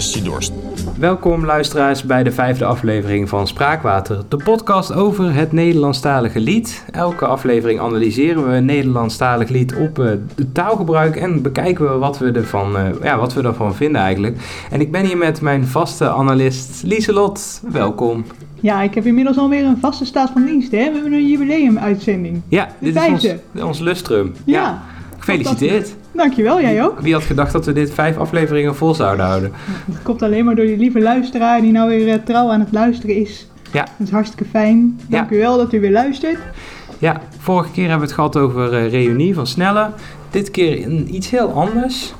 Spraakwater lust je dorst. Welkom luisteraars bij de vijfde aflevering van Spraakwater, de podcast over het Nederlandstalige lied. Elke aflevering analyseren we een Nederlandstalig lied op uh, het taalgebruik en bekijken we wat we, ervan, uh, ja, wat we ervan vinden eigenlijk. En ik ben hier met mijn vaste analist Lieselot. Welkom. Ja, ik heb inmiddels alweer een vaste staat van dienst. Hè? We hebben een jubileumuitzending. Ja, De dit is vijfde. ons, ons lustrum. Ja. Gefeliciteerd. Dankjewel, jij ook. Wie had gedacht dat we dit vijf afleveringen vol zouden houden? Het komt alleen maar door die lieve luisteraar die nou weer eh, trouw aan het luisteren is. Ja. Dat is hartstikke fijn. Ja. Dank u wel dat u weer luistert. Ja, vorige keer hebben we het gehad over eh, reunie van Snelle. Dit keer een, iets heel anders.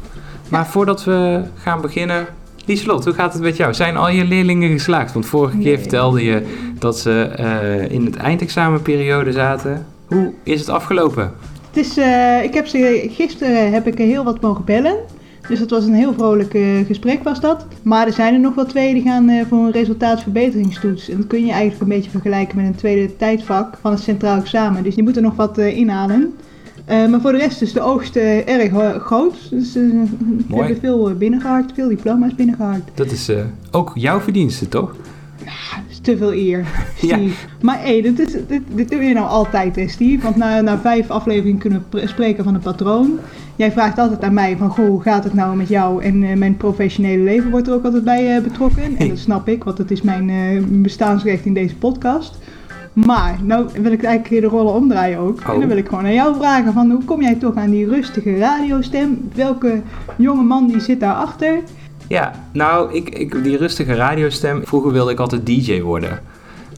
Maar voordat we gaan beginnen... Lieselot, hoe gaat het met jou? Zijn al je leerlingen geslaagd? Want vorige keer vertelde je dat ze eh, in het eindexamenperiode zaten. Hoe is het afgelopen? Het is, eh, ik heb ze, gisteren heb ik er heel wat mogen bellen. Dus dat was een heel vrolijk eh, gesprek was dat. Maar er zijn er nog wel twee die gaan eh, voor een resultaatverbeteringstoets. En dat kun je eigenlijk een beetje vergelijken met een tweede tijdvak van het centraal examen. Dus die moeten nog wat inhalen. Maar voor de rest is de oogst erg groot. Dus we hebben veel eh, binnengehaald, veel diploma's binnengehaald. Dat is ook jouw verdienste, toch? Te veel eer, Ja. Steve. Maar hé, dit, is, dit, dit doe je nou altijd, hè, Steve. Want na, na vijf afleveringen kunnen we pr- spreken van een patroon. Jij vraagt altijd aan mij van, goh, hoe gaat het nou met jou? En eh, mijn professionele leven wordt er ook altijd bij eh, betrokken. En dat snap ik, want dat is mijn eh, bestaansrecht in deze podcast. Maar, nou wil ik eigenlijk de rollen omdraaien ook. En Oh. dan wil ik gewoon aan jou vragen van, hoe kom jij toch aan die rustige radiostem? Welke jonge man die zit daarachter? Ja, nou, ik, ik, die rustige radiostem. Vroeger wilde ik altijd DJ worden.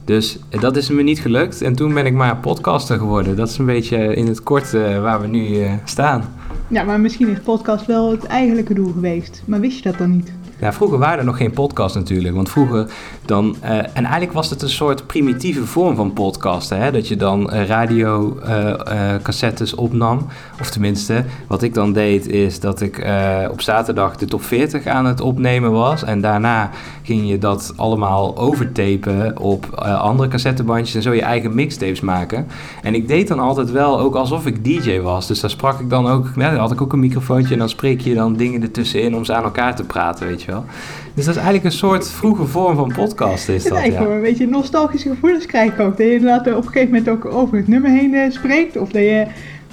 Dus eh, dat is me niet gelukt. En toen ben ik maar podcaster geworden. Dat is een beetje in het kort eh, waar we nu eh, staan. Ja, maar misschien is podcast wel het eigenlijke doel geweest. Maar wist je dat dan niet? Ja, vroeger waren er nog geen podcasts natuurlijk. Want vroeger dan... eh, en eigenlijk was het een soort primitieve vorm van podcasten. Hè? Dat je dan eh, radio eh, eh, cassettes opnam. Of tenminste, wat ik dan deed is dat ik eh, op zaterdag de top 40 aan het opnemen was. En daarna ging je dat allemaal overtapen op eh, andere cassettebandjes. En zo je eigen mixtapes maken. En ik deed dan altijd wel ook alsof ik DJ was. Dus daar sprak ik dan ook... Dan had ik ook een microfoontje en dan spreek je dan dingen ertussenin om ze aan elkaar te praten, weet je wel. Dus dat is eigenlijk een soort vroege vorm van podcast Het is dat, eigenlijk ja. een beetje nostalgische gevoelens krijg ik ook. Dat je inderdaad op een gegeven moment ook over het nummer heen eh, spreekt. Of dat je...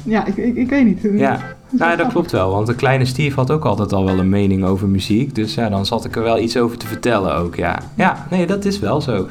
Ja, ik, ik, ik weet niet. Ja, nou, dat klopt wel, want de kleine Steve had ook altijd al wel een mening over muziek. Dus ja, dan zat ik er wel iets over te vertellen ook, ja. Ja, nee, dat is wel zo.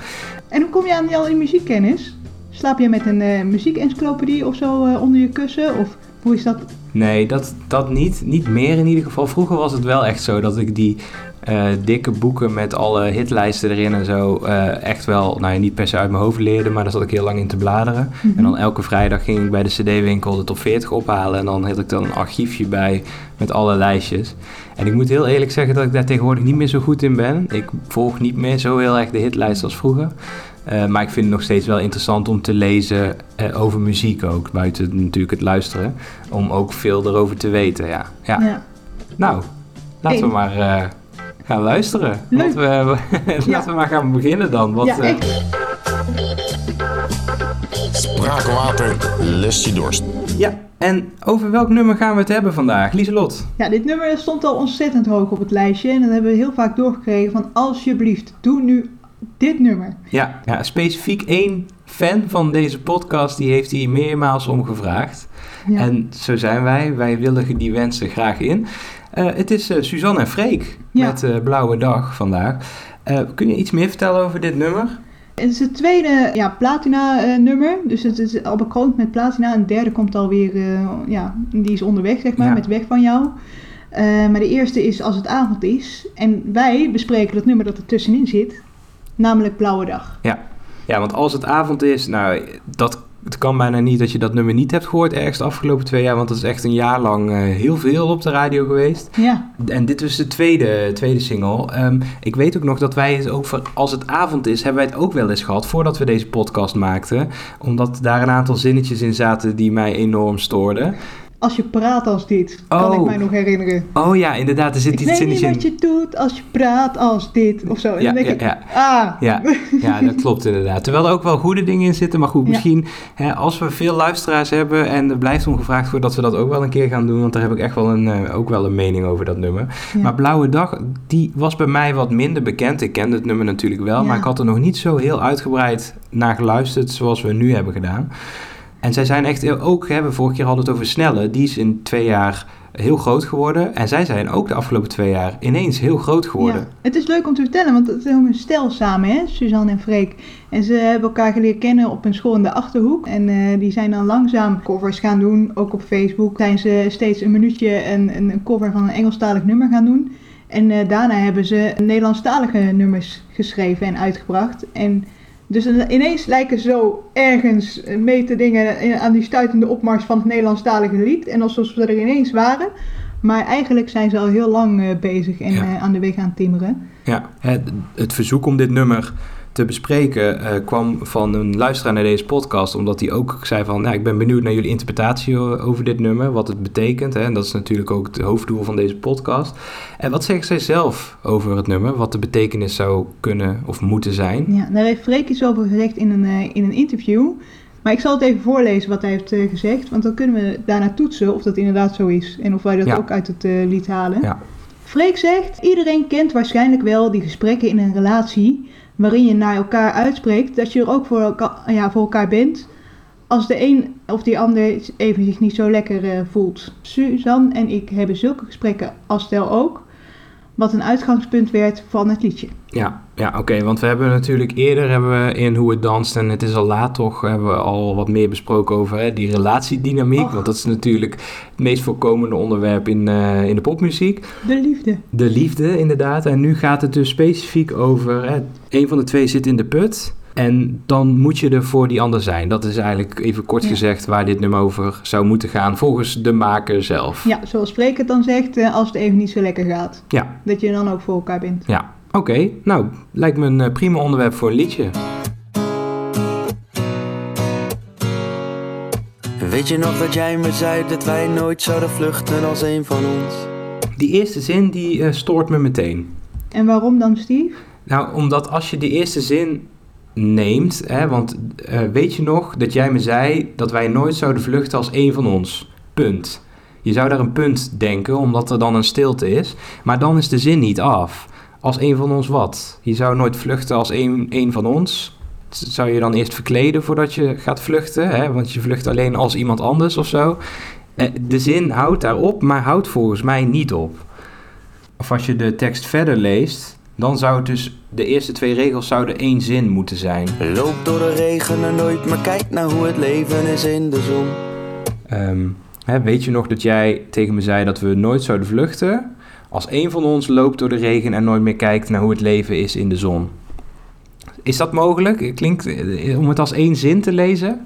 En hoe kom je aan die muziekkennis? Slaap je met een eh muziekencyclopedie of zo eh, onder je kussen? Of hoe is dat? Nee, dat, dat niet. Niet meer in ieder geval. Vroeger was het wel echt zo dat ik die eh, dikke boeken met alle hitlijsten erin en zo eh, echt wel, nou ja, niet per se uit mijn hoofd leerde, maar daar zat ik heel lang in te bladeren. Mhm. En dan elke vrijdag ging ik bij de CD-winkel de top 40 ophalen en dan had ik dan een archiefje bij met alle lijstjes. En ik moet heel eerlijk zeggen dat ik daar tegenwoordig niet meer zo goed in ben. Ik volg niet meer zo heel erg de hitlijst als vroeger. Eh, maar ik vind het nog steeds wel interessant om te lezen over muziek ook, buiten natuurlijk het luisteren. Om ook veel erover te weten, ja. ja. Ja. Nou, laten we maar gaan luisteren. Leuk. Laten we, Ja. laten we maar gaan beginnen dan. Wat, ja, eh, ik, Spraakwater lust je dorst. ja, en over welk nummer gaan we het hebben vandaag? Lieselot. ja, dit nummer stond al ontzettend hoog op het lijstje. En dat hebben we heel vaak doorgekregen van alsjeblieft, doe nu dit nummer. Ja, ja, specifiek één fan van deze podcast, die heeft hier meermaals om gevraagd. Ja. En zo zijn wij. Wij willigen die wensen graag in. Eh, het is eh, Suzanne en Freek Ja. met eh, Blauwe Dag vandaag. Kun je iets meer vertellen over dit nummer? Het is het tweede ja, platina eh, nummer. Dus het is al bekroond met platina. En het derde komt alweer, eh ja, die is onderweg zeg maar, Ja. met Weg van jou. Maar de eerste is Als het avond is. En wij bespreken dat nummer dat er tussenin zit. Namelijk Blauwe Dag. Ja, want als het avond is, nou, dat, het kan bijna niet dat je dat nummer niet hebt gehoord ergens de afgelopen twee jaar, want dat is echt een jaar lang eh, heel veel op de radio geweest. Ja, En dit was de tweede, tweede single. Ehm, ik weet ook nog dat wij het ook voor als het avond is, hebben wij het ook wel eens gehad voordat we deze podcast maakten. Omdat daar een aantal zinnetjes in zaten die mij enorm stoorden. Als je praat als dit, kan Oh. ik mij nog herinneren. Oh ja, inderdaad, er zit Ik iets weet in die niet zin. wat je doet als je praat als dit, of zo. En Ja, dan denk ja, ik, ja. ah, Ja, ja, dat klopt inderdaad. Terwijl er ook wel goede dingen in zitten. Maar goed, misschien hè, als we veel luisteraars hebben en er blijft om gevraagd worden dat we dat ook wel een keer gaan doen. Want daar heb ik echt wel een, eh, ook wel een mening over dat nummer. Maar Blauwe Dag, die was bij mij wat minder bekend. Ik kende het nummer natuurlijk wel, maar ik had er nog niet zo heel uitgebreid naar geluisterd zoals we nu hebben gedaan. En zij zijn echt ook, hè, we vorige keer hadden het over Snelle, die is in twee jaar heel groot geworden. En zij zijn ook de afgelopen twee jaar ineens heel groot geworden. Ja. Het is leuk om te vertellen, want het is ook een stel samen, hè? Suzanne en Freek. En ze hebben elkaar geleerd kennen op een school in de Achterhoek. En eh, die zijn dan langzaam covers gaan doen, ook op Facebook. Zijn ze steeds een minuutje een, een een cover van een Engelstalig nummer gaan doen. En eh, daarna hebben ze Nederlandstalige nummers geschreven en uitgebracht. En dus ineens lijken ze zo ergens mee te dingen eh, aan die stuitende opmars van het Nederlandstalige lied. En alsof ze er ineens waren. Maar eigenlijk zijn ze al heel lang eh, bezig en Ja. eh, aan de weg aan het timmeren. Ja, het, het verzoek om dit nummer te bespreken eh, kwam van een luisteraar naar deze podcast. Omdat hij ook zei van, nou, ik ben benieuwd naar jullie interpretatie o- over dit nummer. Wat het betekent. Hè? En dat is natuurlijk ook het hoofddoel van deze podcast. En wat zegt zij zelf over het nummer? Wat de betekenis zou kunnen of moeten zijn? Ja, daar heeft Freek iets over gezegd in een, eh, in een interview. Maar ik zal het even voorlezen wat hij heeft eh, gezegd. Want dan kunnen we daarna toetsen of dat inderdaad zo is. En of wij dat Ja. ook uit het eh, lied halen. Ja. Freek zegt, iedereen kent waarschijnlijk wel die gesprekken in een relatie... waarin je naar elkaar uitspreekt dat je er ook voor ja, voor elkaar bent... als de een of die ander even zich niet zo lekker eh, voelt. Suzanne en ik hebben zulke gesprekken als stel ook... wat een uitgangspunt werd van het liedje. Ja, ja oké. want we hebben natuurlijk eerder hebben we in Hoe het danst en het is al laat toch... hebben we al wat meer besproken over hè, die relatiedynamiek. Och. Want dat is natuurlijk het meest voorkomende onderwerp in, eh, in de popmuziek. De liefde. De liefde, inderdaad. En nu gaat het dus specifiek over... Hè, een van de twee zit in de put... En dan moet je er voor die ander zijn. Dat is eigenlijk even kort Ja. gezegd waar dit nummer over zou moeten gaan, volgens de maker zelf. Ja, zoals Freek het dan zegt, eh, als het even niet zo lekker gaat. Ja, Dat je dan ook voor elkaar bent. ja. Oké, nou, lijkt me een eh, prima onderwerp voor een liedje. Weet je nog dat jij me zei dat wij nooit zouden vluchten als een van ons? Die eerste zin, die eh, stoort me meteen. En waarom dan, Steve? Nou, omdat als je die eerste zin neemt, hè, want eh, weet je nog dat jij me zei dat wij nooit zouden vluchten als één van ons. Punt. Je zou daar een punt denken, omdat er dan een stilte is. Maar dan is de zin niet af. Als één van ons wat? Je zou nooit vluchten als één, één van ons. Zou je dan eerst verkleden voordat je gaat vluchten? Hè? Want je vlucht alleen als iemand anders of zo. Eh, de zin houdt daarop, maar houdt volgens mij niet op. Of als je de tekst verder leest, dan zou het dus de eerste twee regels zouden één zin moeten zijn. Loop door de regen en nooit, maar kijk naar hoe het leven is in de zon. Ehm, hè, weet je nog dat jij tegen me zei dat we nooit zouden vluchten? Als één van ons loopt door de regen en nooit meer kijkt naar hoe het leven is in de zon. Is dat mogelijk? Klinkt eh, om het als één zin te lezen?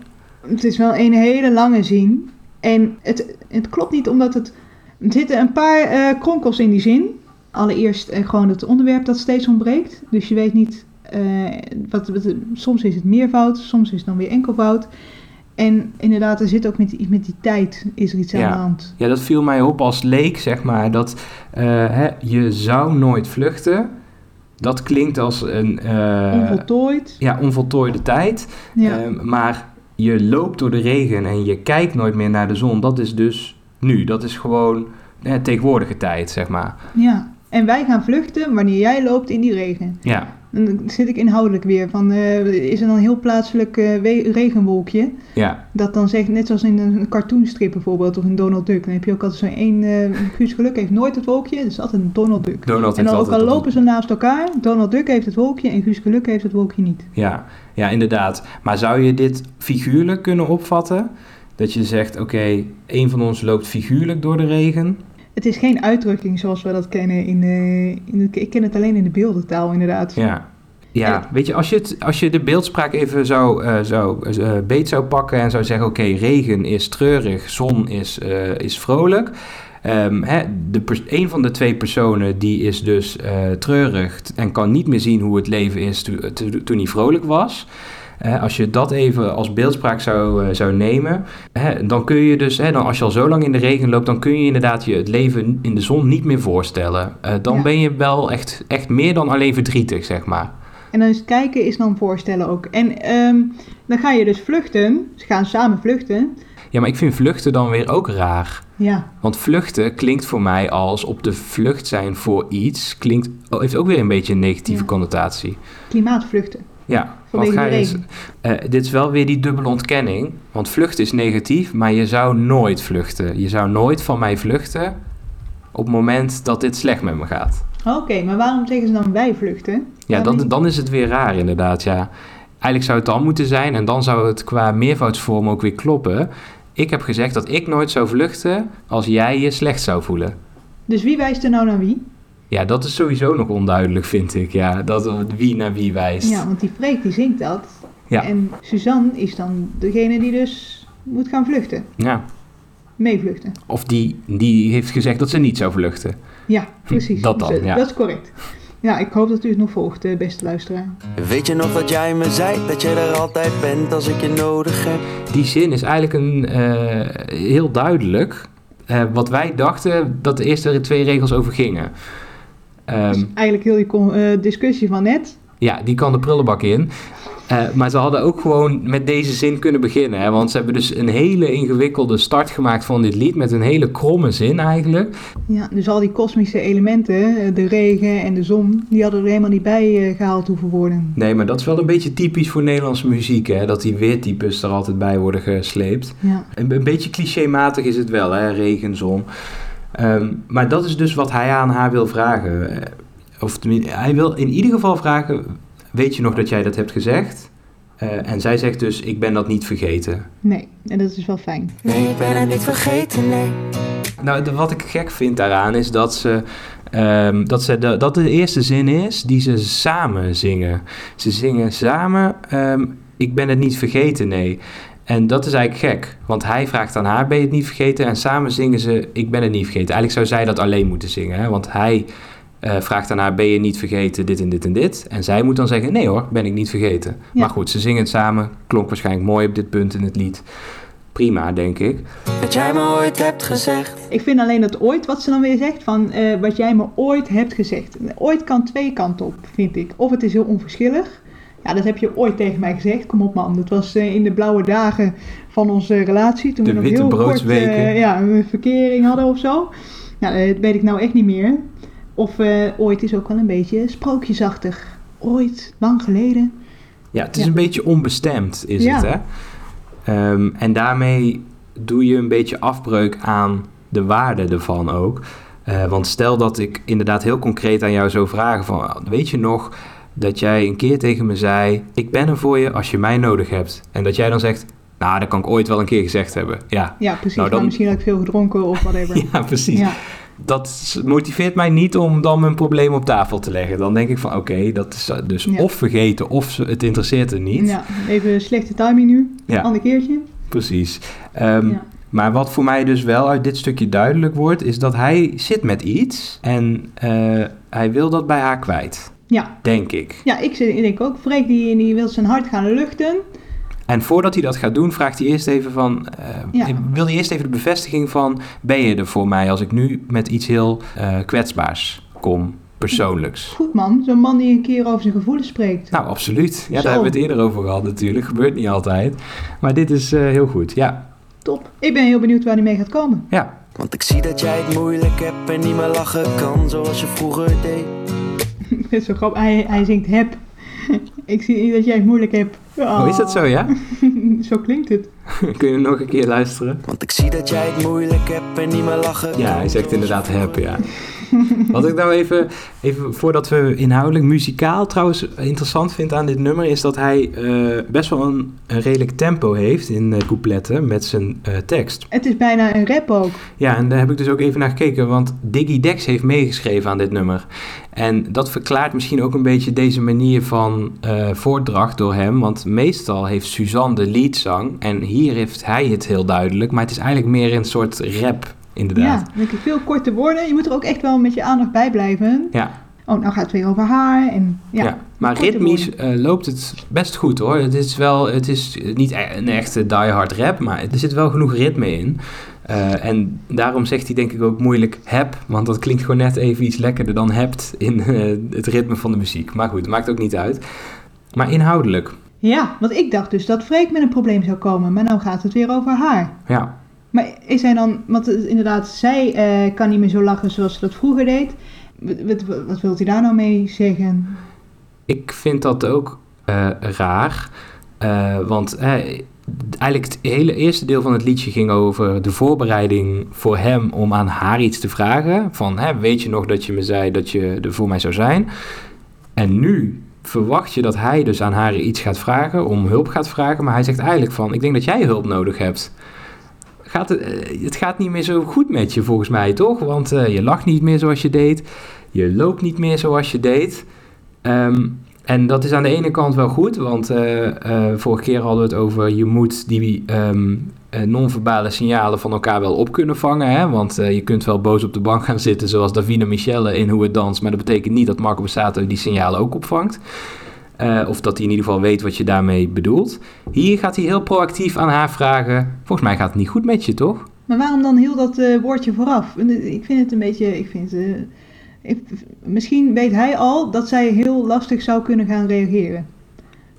Het is wel een hele lange zin. En het, het klopt niet omdat het... Er zitten een paar eh, kronkels in die zin. Allereerst eh, gewoon het onderwerp dat steeds ontbreekt. Dus je weet niet... eh, wat, wat, soms is het meervoud, soms is het dan weer enkelvoud. En inderdaad, er zit ook met, die- met die tijd is er iets aan de hand. Ja, dat viel mij op als leek, zeg maar. Dat eh, hè, je zou nooit vluchten. Dat klinkt als een... eh, Onvoltooid. ja, onvoltooide tijd. Ja. Maar je loopt door de regen en je kijkt nooit meer naar de zon. Dat is dus nu. Dat is gewoon hè, tegenwoordige tijd, zeg maar. ja. En wij gaan vluchten wanneer jij loopt in die regen. Ja, dan zit ik inhoudelijk weer van, eh, is er dan een heel plaatselijk we- regenwolkje? ja, Dat dan zegt, net zoals in een cartoonstrip bijvoorbeeld, of in Donald Duck. Dan heb je ook altijd zo'n één, eh Guus Geluk heeft nooit het wolkje, is altijd een Donald Duck. Donald en dan ook al op- lopen ze naast elkaar, Donald Duck heeft het wolkje en Guus Geluk heeft het wolkje niet. Ja, ja, inderdaad. Maar zou je dit figuurlijk kunnen opvatten? Dat je zegt, oké, één van ons loopt figuurlijk door de regen. Het is geen uitdrukking zoals we dat kennen in de, in de ik ken het alleen in de beeldentaal inderdaad. Ja. Ja, weet je, als je, het, als je de beeldspraak even zo, eh, zo eh, beet zou pakken en zou zeggen: oké, regen is treurig, zon is, eh, is vrolijk. Ehm, hè, de een van de twee personen die is dus eh, treurig en kan niet meer zien hoe het leven is to- to- toen hij vrolijk was. Als je dat even als beeldspraak zou, eh, zou nemen, dan kun je dus, dan als je al zo lang in de regen loopt, dan kun je inderdaad je het leven in de zon niet meer voorstellen. Eh, dan Ja. ben je wel echt, echt meer dan alleen verdrietig, zeg maar. En dan is kijken is dan voorstellen ook. En ehm, dan ga je dus vluchten. Ze gaan samen vluchten. Ja, maar ik vind vluchten dan weer ook raar. Ja, Want vluchten klinkt voor mij als op de vlucht zijn voor iets, klinkt, oh, heeft ook weer een beetje een negatieve Ja. connotatie. klimaatvluchten. Ja, want ga je dit is wel weer die dubbele ontkenning. Want vluchten is negatief, maar je zou nooit vluchten. Je zou nooit van mij vluchten op het moment dat dit slecht met me gaat. Oké, maar waarom zeggen ze dan wij vluchten? Ja, dan, dan is het weer raar inderdaad, ja. Eigenlijk zou het dan moeten zijn en dan zou het qua meervoudsvorm ook weer kloppen. Ik heb gezegd dat ik nooit zou vluchten als jij je slecht zou voelen. Dus wie wijst er nou naar wie? Ja, dat is sowieso nog onduidelijk, vind ik. Ja, dat wie naar wie wijst. Ja, want die Freek die zingt dat. Ja. En Suzanne is dan degene die dus moet gaan vluchten. Ja. Meevluchten. Of die, die heeft gezegd dat ze niet zou vluchten. Ja, precies. Dat dan, Dus, eh, ja. Dat is correct. Ja, ik hoop dat u het nog volgt, eh, beste luisteraar. Weet je nog dat jij me zei dat je er altijd bent als ik je nodig heb? Die zin is eigenlijk een, eh, heel duidelijk. eh, wat wij dachten dat de eerste twee regels over gingen. Dus eigenlijk heel die eh, discussie van net. ja, die kan de prullenbak in. Eh, maar ze hadden ook gewoon met deze zin kunnen beginnen. Hè? Want ze hebben dus een hele ingewikkelde start gemaakt van dit lied. Met een hele kromme zin eigenlijk. Ja, dus al die kosmische elementen, eh, de regen en de zon, die hadden er helemaal niet bij eh, gehaald hoeven worden. Nee, maar dat is wel een beetje typisch voor Nederlandse muziek. Hè? Dat die weertypes er altijd bij worden gesleept. Ja, Een, een beetje clichématig is het wel, hè? regen, zon. Ehm, maar dat is dus wat hij aan haar wil vragen. Eh, Of hij wil in ieder geval vragen: Weet je nog dat jij dat hebt gezegd? Eh, en zij zegt dus: Ik ben dat niet vergeten. nee, en dat is wel fijn. Nee, ik ben het niet vergeten, nee. Nou, de- wat ik gek vind daaraan is dat ze. ehm, dat, ze de, dat de eerste zin is die ze samen zingen. Ze zingen samen: ehm, Ik ben het niet vergeten, nee. En dat is eigenlijk gek, want hij vraagt aan haar: Ben je het niet vergeten? En samen zingen ze: Ik ben het niet vergeten. Eigenlijk zou zij dat alleen moeten zingen, hè? want hij eh, vraagt aan haar: Ben je niet vergeten? Dit en dit en dit. En zij moet dan zeggen: Nee hoor, ben ik niet vergeten. Ja. Maar goed, ze zingen het samen. Klonk waarschijnlijk mooi op dit punt in het lied. Prima, denk ik. Dat jij me ooit hebt gezegd. Ik vind alleen dat ooit, wat ze dan weer zegt, van eh, wat jij me ooit hebt gezegd. Ooit kan twee kanten op, vind ik. Of het is heel onverschillig. Ja, dat heb je ooit tegen mij gezegd. Kom op man, dat was eh, in de blauwe dagen van onze relatie. Toen De we nog witte heel kort eh, ja, een verkering hadden of zo. Nou, dat weet ik nou echt niet meer. Of eh, ooit is ook wel een beetje sprookjesachtig. Ooit, lang geleden. Ja, het is Ja. een beetje onbestemd, is Ja. het, hè? Ehm, en daarmee doe je een beetje afbreuk aan de waarde ervan ook. Eh, want stel dat ik inderdaad heel concreet aan jou zou vragen van... Weet je nog dat jij een keer tegen me zei... Ik ben er voor je als je mij nodig hebt. En dat jij dan zegt... Nou, dat kan ik ooit wel een keer gezegd hebben. Ja, Ja, precies. Nou, dan- misschien had ik veel gedronken of whatever. ja precies. Ja. Dat motiveert mij niet om dan mijn probleem op tafel te leggen. Dan denk ik van oké, dat is dus Ja. of vergeten of het interesseert er niet. Ja, even slechte timing nu. Ja. Ander keertje. Precies. Ehm, Ja. Maar wat voor mij dus wel uit dit stukje duidelijk wordt, is dat hij zit met iets en eh, hij wil dat bij haar kwijt. Ja. Denk ik. Ja, ik, zit- ik denk ook, Freek die, die wil zijn hart gaan luchten. En voordat hij dat gaat doen, vraagt hij eerst even van. eh, Ja. Wil hij eerst even de bevestiging van. Ben je er voor mij als ik nu met iets heel eh, kwetsbaars kom, persoonlijks? Goed man, zo'n man die een keer over zijn gevoelens spreekt. Nou, absoluut. Ja, Zo. daar hebben we het eerder over gehad natuurlijk. Gebeurt niet altijd. Maar dit is eh, heel goed. Ja, Top. Ik ben heel benieuwd waar hij mee gaat komen. ja. Want ik zie dat jij het moeilijk hebt en niet meer lachen kan zoals je vroeger deed. Ik vind het zo grappig. Hij, hij zingt heb. ik zie niet dat jij het moeilijk hebt. Oh, is dat zo, ja? zo klinkt het. Kun je nog een keer luisteren? Want ik zie dat jij het moeilijk hebt en niet meer lachen. Ja, hij zegt inderdaad heb, ja. Wat ik nou even, even voordat we inhoudelijk muzikaal trouwens interessant vind aan dit nummer... is dat hij eh, best wel een, een redelijk tempo heeft in eh, coupletten met zijn eh, tekst. Het is bijna een rap ook. Ja, en daar heb ik dus ook even naar gekeken, want Diggy Dex heeft meegeschreven aan dit nummer. En dat verklaart misschien ook een beetje deze manier van voordracht door hem. Want meestal heeft Suzanne de leadzang en hier heeft hij het heel duidelijk. Maar het is eigenlijk meer een soort rap, inderdaad. dan denk ik veel korte woorden. Je moet er ook echt wel met je aandacht bij blijven. Ja, oh, nou gaat het weer over haar. En, ja, Ja, maar ritmisch eh, loopt het best goed hoor. Het is wel, het is niet e- een echte diehard rap, maar er zit wel genoeg ritme in. Eh, en daarom zegt hij denk ik ook moeilijk heb, want dat klinkt gewoon net even iets lekkerder dan hebt in eh, het ritme van de muziek. Maar goed, maakt ook niet uit. Maar inhoudelijk, Ja, want ik dacht dus dat Freek met een probleem zou komen, maar nou gaat het weer over haar. ja. Maar is hij dan, want inderdaad, zij eh, kan niet meer zo lachen zoals ze dat vroeger deed. Wat, wat, wilt hij daar nou mee zeggen? Ik vind dat ook eh, raar. Eh, want eigenlijk het hele eerste deel van het liedje ging over de voorbereiding voor hem om aan haar iets te vragen. Van, weet je nog dat je me zei dat je er voor mij zou zijn? En nu verwacht je dat hij dus aan haar iets gaat vragen, om hulp gaat vragen. Maar hij zegt eigenlijk van, ik denk dat jij hulp nodig hebt. Gaat het, eh, het gaat niet meer zo goed met je volgens mij, toch? Want eh, je lacht niet meer zoals je deed. Je loopt niet meer zoals je deed. Ehm, en dat is aan de ene kant wel goed, want eh, vorige keer hadden we het over je moet die eh, non-verbale signalen van elkaar wel op kunnen vangen. Hè? Want je kunt wel boos op de bank gaan zitten zoals Davina Michelle in Hoe het danst, maar dat betekent niet dat Marco Bassato die signalen ook opvangt. Eh, of dat hij in ieder geval weet wat je daarmee bedoelt. Hier gaat hij heel proactief aan haar vragen. Volgens mij gaat het niet goed met je, toch? Maar waarom dan heel dat eh, woordje vooraf? Ik vind het een beetje, ik vind, eh, ik- misschien weet hij al dat zij heel lastig zou kunnen gaan reageren.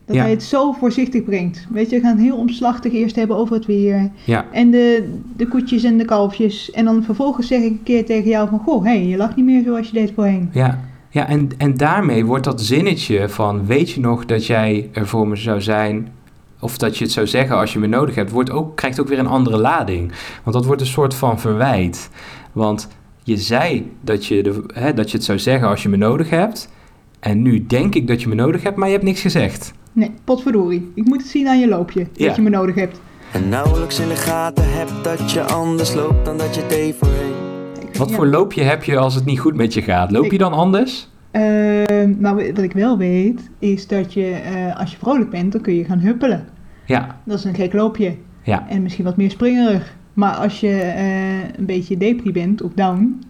Dat Ja. hij het zo voorzichtig brengt. Weet je, we gaan het heel omslachtig eerst hebben over het weer. Ja, En de, de koetjes en de kalfjes. En dan vervolgens zeg ik een keer tegen jou van... Goh, hé, hey, je lacht niet meer zoals je deed voorheen. Ja, ja en, en daarmee wordt dat zinnetje van weet je nog dat jij er voor me zou zijn, of dat je het zou zeggen als je me nodig hebt, wordt ook, krijgt ook weer een andere lading. Want dat wordt een soort van verwijt. Want je zei dat je, de, hè, dat je het zou zeggen als je me nodig hebt, en nu denk ik dat je me nodig hebt, maar je hebt niks gezegd. Nee, potverdorie. Ik moet het zien aan je loopje. Ja. Dat je me nodig hebt. En nauwelijks in de gaten hebt dat je anders loopt dan dat je deed. Wat ja. voor loopje heb je als het niet goed met je gaat? Loop je dan anders? Ehm, nou, wat ik wel weet, is dat je eh, als je vrolijk bent, dan kun je gaan huppelen. Ja, Dat is een gek loopje. ja. En misschien wat meer springerig. Maar als je eh, een beetje depri bent of down,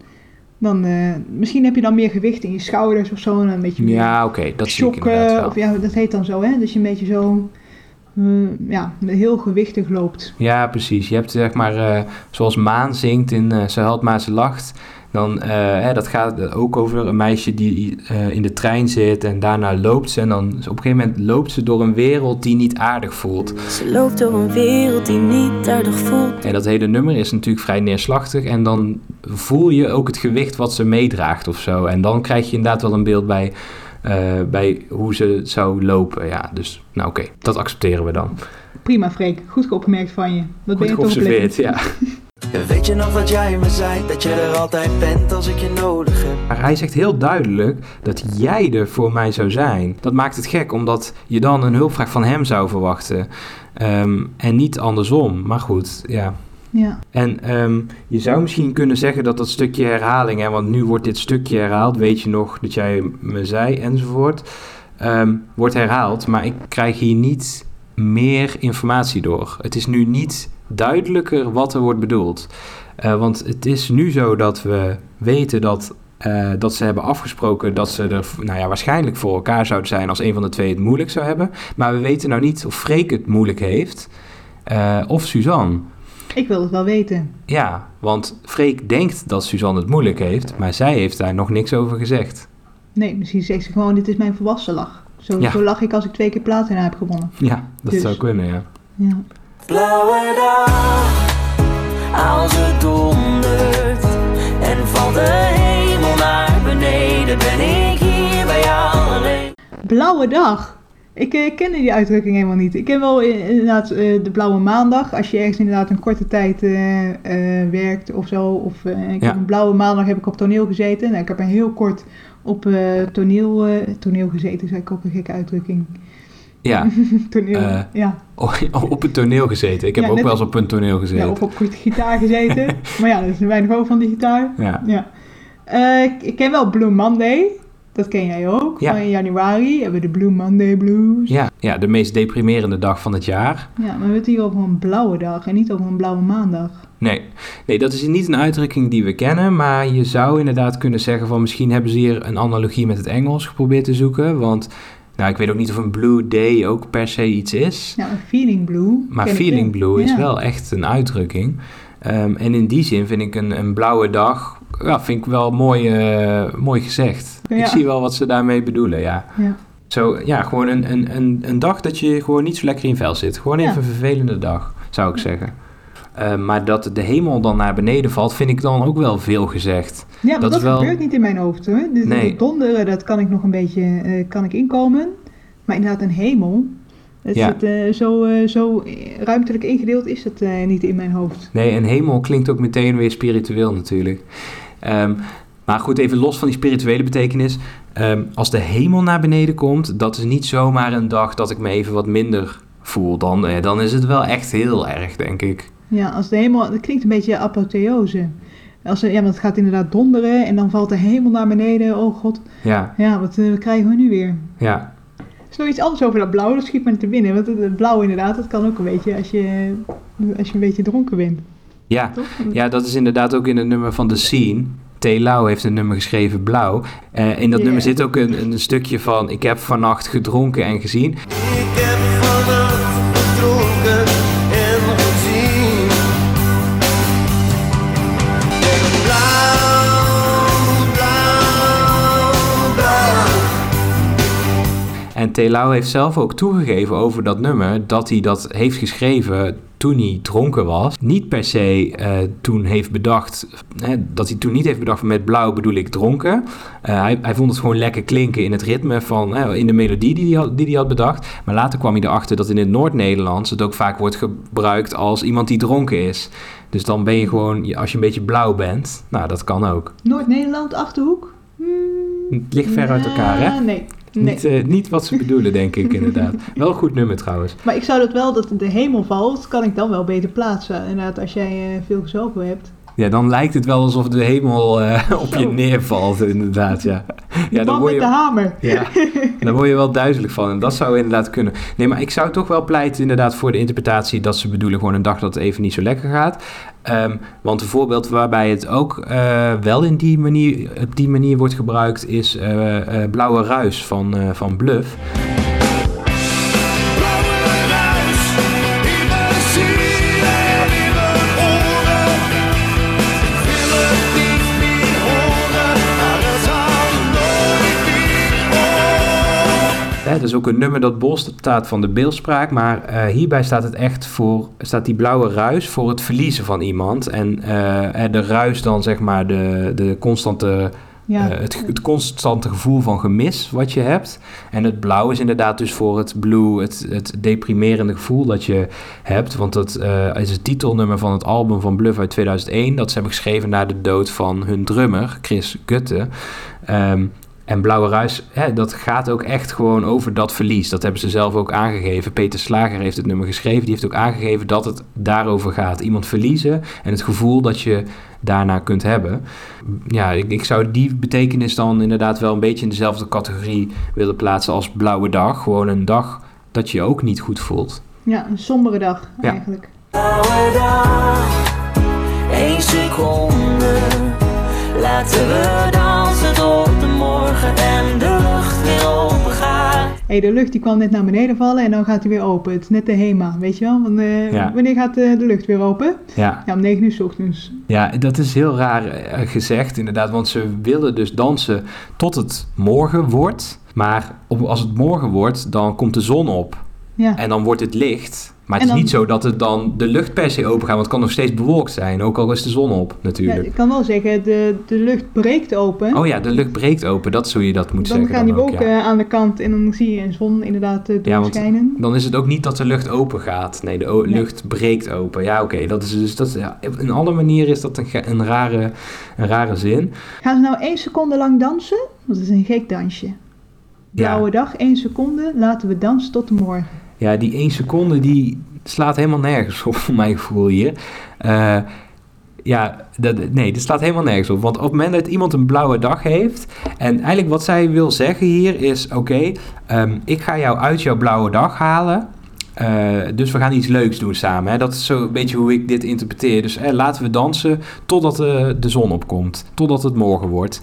dan eh, misschien heb je dan meer gewicht in je schouders of zo. En een beetje meer Ja, oké, dat zie ik inderdaad wel. Of ja, dat heet dan zo, hè? Dus je een beetje zo, ja, heel gewichtig loopt. Ja, precies. Je hebt zeg maar, eh, zoals Maan zingt in eh Ze huilt maar ze lacht. Dan, eh, hè, dat gaat ook over een meisje die eh, in de trein zit en daarna loopt ze. En dan op een gegeven moment loopt ze door een wereld die niet aardig voelt. Ze loopt door een wereld die niet aardig voelt. En dat hele nummer is natuurlijk vrij neerslachtig. En dan voel je ook het gewicht wat ze meedraagt of zo. En dan krijg je inderdaad wel een beeld bij, eh, bij hoe ze zou lopen. Ja, dus nou oké, dat accepteren we dan. Prima, Freek. Goed geopgemerkt van je. Wat ben Goed je toch geobserveerd, ja. Weet je nog dat jij me zei dat je er altijd bent als ik je nodig heb? Maar hij zegt heel duidelijk dat jij er voor mij zou zijn. Dat maakt het gek, omdat je dan een hulpvraag van hem zou verwachten. Ehm, en niet andersom. Maar goed, ja. Ja. En ehm, je zou misschien kunnen zeggen dat dat stukje herhaling, hè, want nu wordt dit stukje herhaald, weet je nog dat jij me zei, enzovoort, ehm, wordt herhaald. Maar ik krijg hier niet meer informatie door. Het is nu niet duidelijker wat er wordt bedoeld. Eh, want het is nu zo dat we weten dat, eh, dat ze hebben afgesproken dat ze er nou ja, waarschijnlijk voor elkaar zouden zijn als een van de twee het moeilijk zou hebben. Maar we weten nou niet of Freek het moeilijk heeft eh, of Suzanne. Ik wil het wel weten. Ja, want Freek denkt dat Suzanne het moeilijk heeft, maar zij heeft daar nog niks over gezegd. Nee, misschien zegt ze gewoon, dit is mijn volwassen lach. Zo, Ja. zo lach ik als ik twee keer platina heb gewonnen. Ja, dat Dus- zou kunnen, ja. Ja. Blauwe dag, als het dondert en valt de hemel naar beneden, ben ik hier bij jou alleen. Blauwe dag. Ik eh, kende die uitdrukking helemaal niet. Ik ken wel eh, inderdaad eh, de blauwe maandag. Als je ergens inderdaad een korte tijd werkt of zo. Of ik Ja. heb een blauwe maandag heb ik op toneel gezeten. Nou, ik heb er heel kort op toneel, toneel gezeten. Is eigenlijk ook een gekke uitdrukking. Ja, toneel, ja. op het toneel gezeten. Ik heb Ja, ook wel eens op een toneel ja. gezeten. Of op gitaar gezeten. maar ja, dat is weinig over van die gitaar. Ja, Ja. Ik, ik ken wel Blue Monday. Dat ken jij ook. Ja. Van in januari hebben we de Blue Monday Blues. ja, ja, de meest deprimerende dag van het jaar. Ja, maar we hebben het hier over een blauwe dag en niet over een blauwe maandag. Nee. nee, dat is niet een uitdrukking die we kennen, maar je zou inderdaad kunnen zeggen van misschien hebben ze hier een analogie met het Engels geprobeerd te zoeken, want nou, ik weet ook niet of een blue day ook per se iets is, Nou, een feeling blue. maar feeling blue is Ja. wel echt een uitdrukking. Ehm, en in die zin vind ik een, een blauwe dag, ja, vind ik wel mooi, eh, mooi gezegd. Ja. Ik zie wel wat ze daarmee bedoelen, ja. Ja. Zo, ja, gewoon een, een, een, een dag dat je gewoon niet zo lekker in vel zit. Gewoon even Ja. een vervelende dag, zou ik zeggen. Eh, maar dat de hemel dan naar beneden valt, vind ik dan ook wel veel gezegd. Ja, maar Dat dat, wel- gebeurt niet in mijn hoofd hoor. Dus Nee. dat donderen, dat kan ik nog een beetje eh, kan ik inkomen. Maar inderdaad, een hemel. Het Ja. eh, zo, eh, zo ruimtelijk ingedeeld is het eh, niet in mijn hoofd. Nee, en hemel klinkt ook meteen weer spiritueel natuurlijk. Ehm, maar goed, even los van die spirituele betekenis. Ehm, als de hemel naar beneden komt, dat is niet zomaar een dag dat ik me even wat minder voel. Dan, dan is het wel echt heel erg, denk ik. Ja, als de hemel, dat klinkt een beetje apotheose. Als er, ja, want het gaat inderdaad donderen en dan valt de hemel naar beneden. Oh god, Ja, ja, wat krijgen we nu weer? ja. Is nog iets anders over dat blauw, dat schiet me te binnen. Want het blauw inderdaad, dat kan ook een beetje als je, als je een beetje dronken bent, Ja, toch? Ja, dat is inderdaad ook in het nummer van The Scene. T. Lau heeft een nummer geschreven, Blauw. Eh, in dat nummer zit ook een, een stukje van... Ik heb vannacht gedronken en gezien. Ik En T. Lau heeft zelf ook toegegeven over dat nummer... dat hij dat heeft geschreven toen hij dronken was. Niet per se eh, toen heeft bedacht... Hè, dat hij toen niet heeft bedacht van met blauw bedoel ik dronken. Eh, hij, hij vond het gewoon lekker klinken in het ritme van... hè, in de melodie die hij, had, die hij had bedacht. Maar later kwam hij erachter dat in het Noord-Nederlands... het ook vaak wordt gebruikt als iemand die dronken is. Dus dan ben je gewoon... als je een beetje blauw bent... Nou, dat kan ook. Noord-Nederland, Achterhoek? Hmm, Het ligt ver uit elkaar, hè? Nee, nee. Niet, eh, niet wat ze bedoelen, denk ik inderdaad. Wel een goed nummer trouwens. Maar ik zou dat wel, dat de hemel valt, kan ik dan wel beter plaatsen. Inderdaad, als jij eh, veel gezopen hebt. Ja, dan lijkt het wel alsof de hemel eh, op je neervalt, inderdaad, ja. Ja, dan word met de je, hamer. ja, dan word je wel duizelig van. En dat zou inderdaad kunnen. Nee, maar ik zou toch wel pleiten inderdaad voor de interpretatie... dat ze bedoelen gewoon een dag dat het even niet zo lekker gaat. Ehm, want een voorbeeld waarbij het ook eh, wel in die manier, op die manier wordt gebruikt... is eh, Blauwe Ruis van, van Bluff. Hè, dat is ook een nummer dat bol staat van de beeldspraak, maar eh, hierbij staat het echt voor, staat die blauwe ruis voor het verliezen van iemand. En eh, de ruis dan zeg maar de, de constante, Ja, eh, het, het constante gevoel van gemis wat je hebt. En het blauw is inderdaad dus voor het blue, het, het deprimerende gevoel dat je hebt. Want dat is het titelnummer van het album van Bluff uit 2001. Dat ze hebben geschreven na de dood van hun drummer, Chris Gutte. Ehm, en Blauwe Ruis, hè, dat gaat ook echt gewoon over dat verlies. Dat hebben ze zelf ook aangegeven. Peter Slager heeft het nummer geschreven. Die heeft ook aangegeven dat het daarover gaat. Iemand verliezen en het gevoel dat je daarna kunt hebben. Ja, ik, ik zou die betekenis dan inderdaad wel een beetje in dezelfde categorie willen plaatsen als Blauwe Dag. Gewoon een dag dat je je ook niet goed voelt. ja, een sombere dag Ja. eigenlijk. Blauwe dag, één seconde. Laten we dansen tot de morgen en de lucht weer open gaat. Hé, de lucht die kwam net naar beneden vallen en dan gaat hij weer open. Het is net de HEMA, weet je wel? Want, eh, Ja. Wanneer gaat eh, de lucht weer open? Ja, Ja, om 9 uur s ochtends. Ja, dat is heel raar eh, gezegd inderdaad, want ze willen dus dansen tot het morgen wordt. Maar op, als het morgen wordt, dan komt de zon op Ja. en dan wordt het licht. Maar het is dan- niet zo dat het dan de lucht per se open gaat, want het kan nog steeds bewolkt zijn, ook al is de zon op ja, natuurlijk. ik kan wel zeggen, de, de lucht breekt open. Oh ja, de lucht breekt open, dat is hoe je dat moet dan zeggen. gaan die wolken ja. aan de kant en dan zie je een zon inderdaad eh, Ja, want doorschijnen. Dan is het ook niet dat de lucht open gaat. Nee, de Nee. lucht breekt open. Ja, oké. Dat is dus dat. Ja, op een andere manier is dat een, een, rare, een rare zin. Gaan ze nou één seconde lang dansen? Het is een gek dansje. Blauwe dag, één seconde, laten we dansen tot de morgen. Ja, die één seconde die slaat helemaal nergens op, voor mijn gevoel hier. Eh, ja, dat, nee, dit slaat helemaal nergens op. Want op het moment dat iemand een blauwe dag heeft... en eigenlijk wat zij wil zeggen hier is... oké, ehm, ik ga jou uit jouw blauwe dag halen... Eh, dus we gaan iets leuks doen samen. Hè? Dat is zo een beetje hoe ik dit interpreteer. Dus eh, laten we dansen totdat eh, de zon opkomt. Totdat het morgen wordt.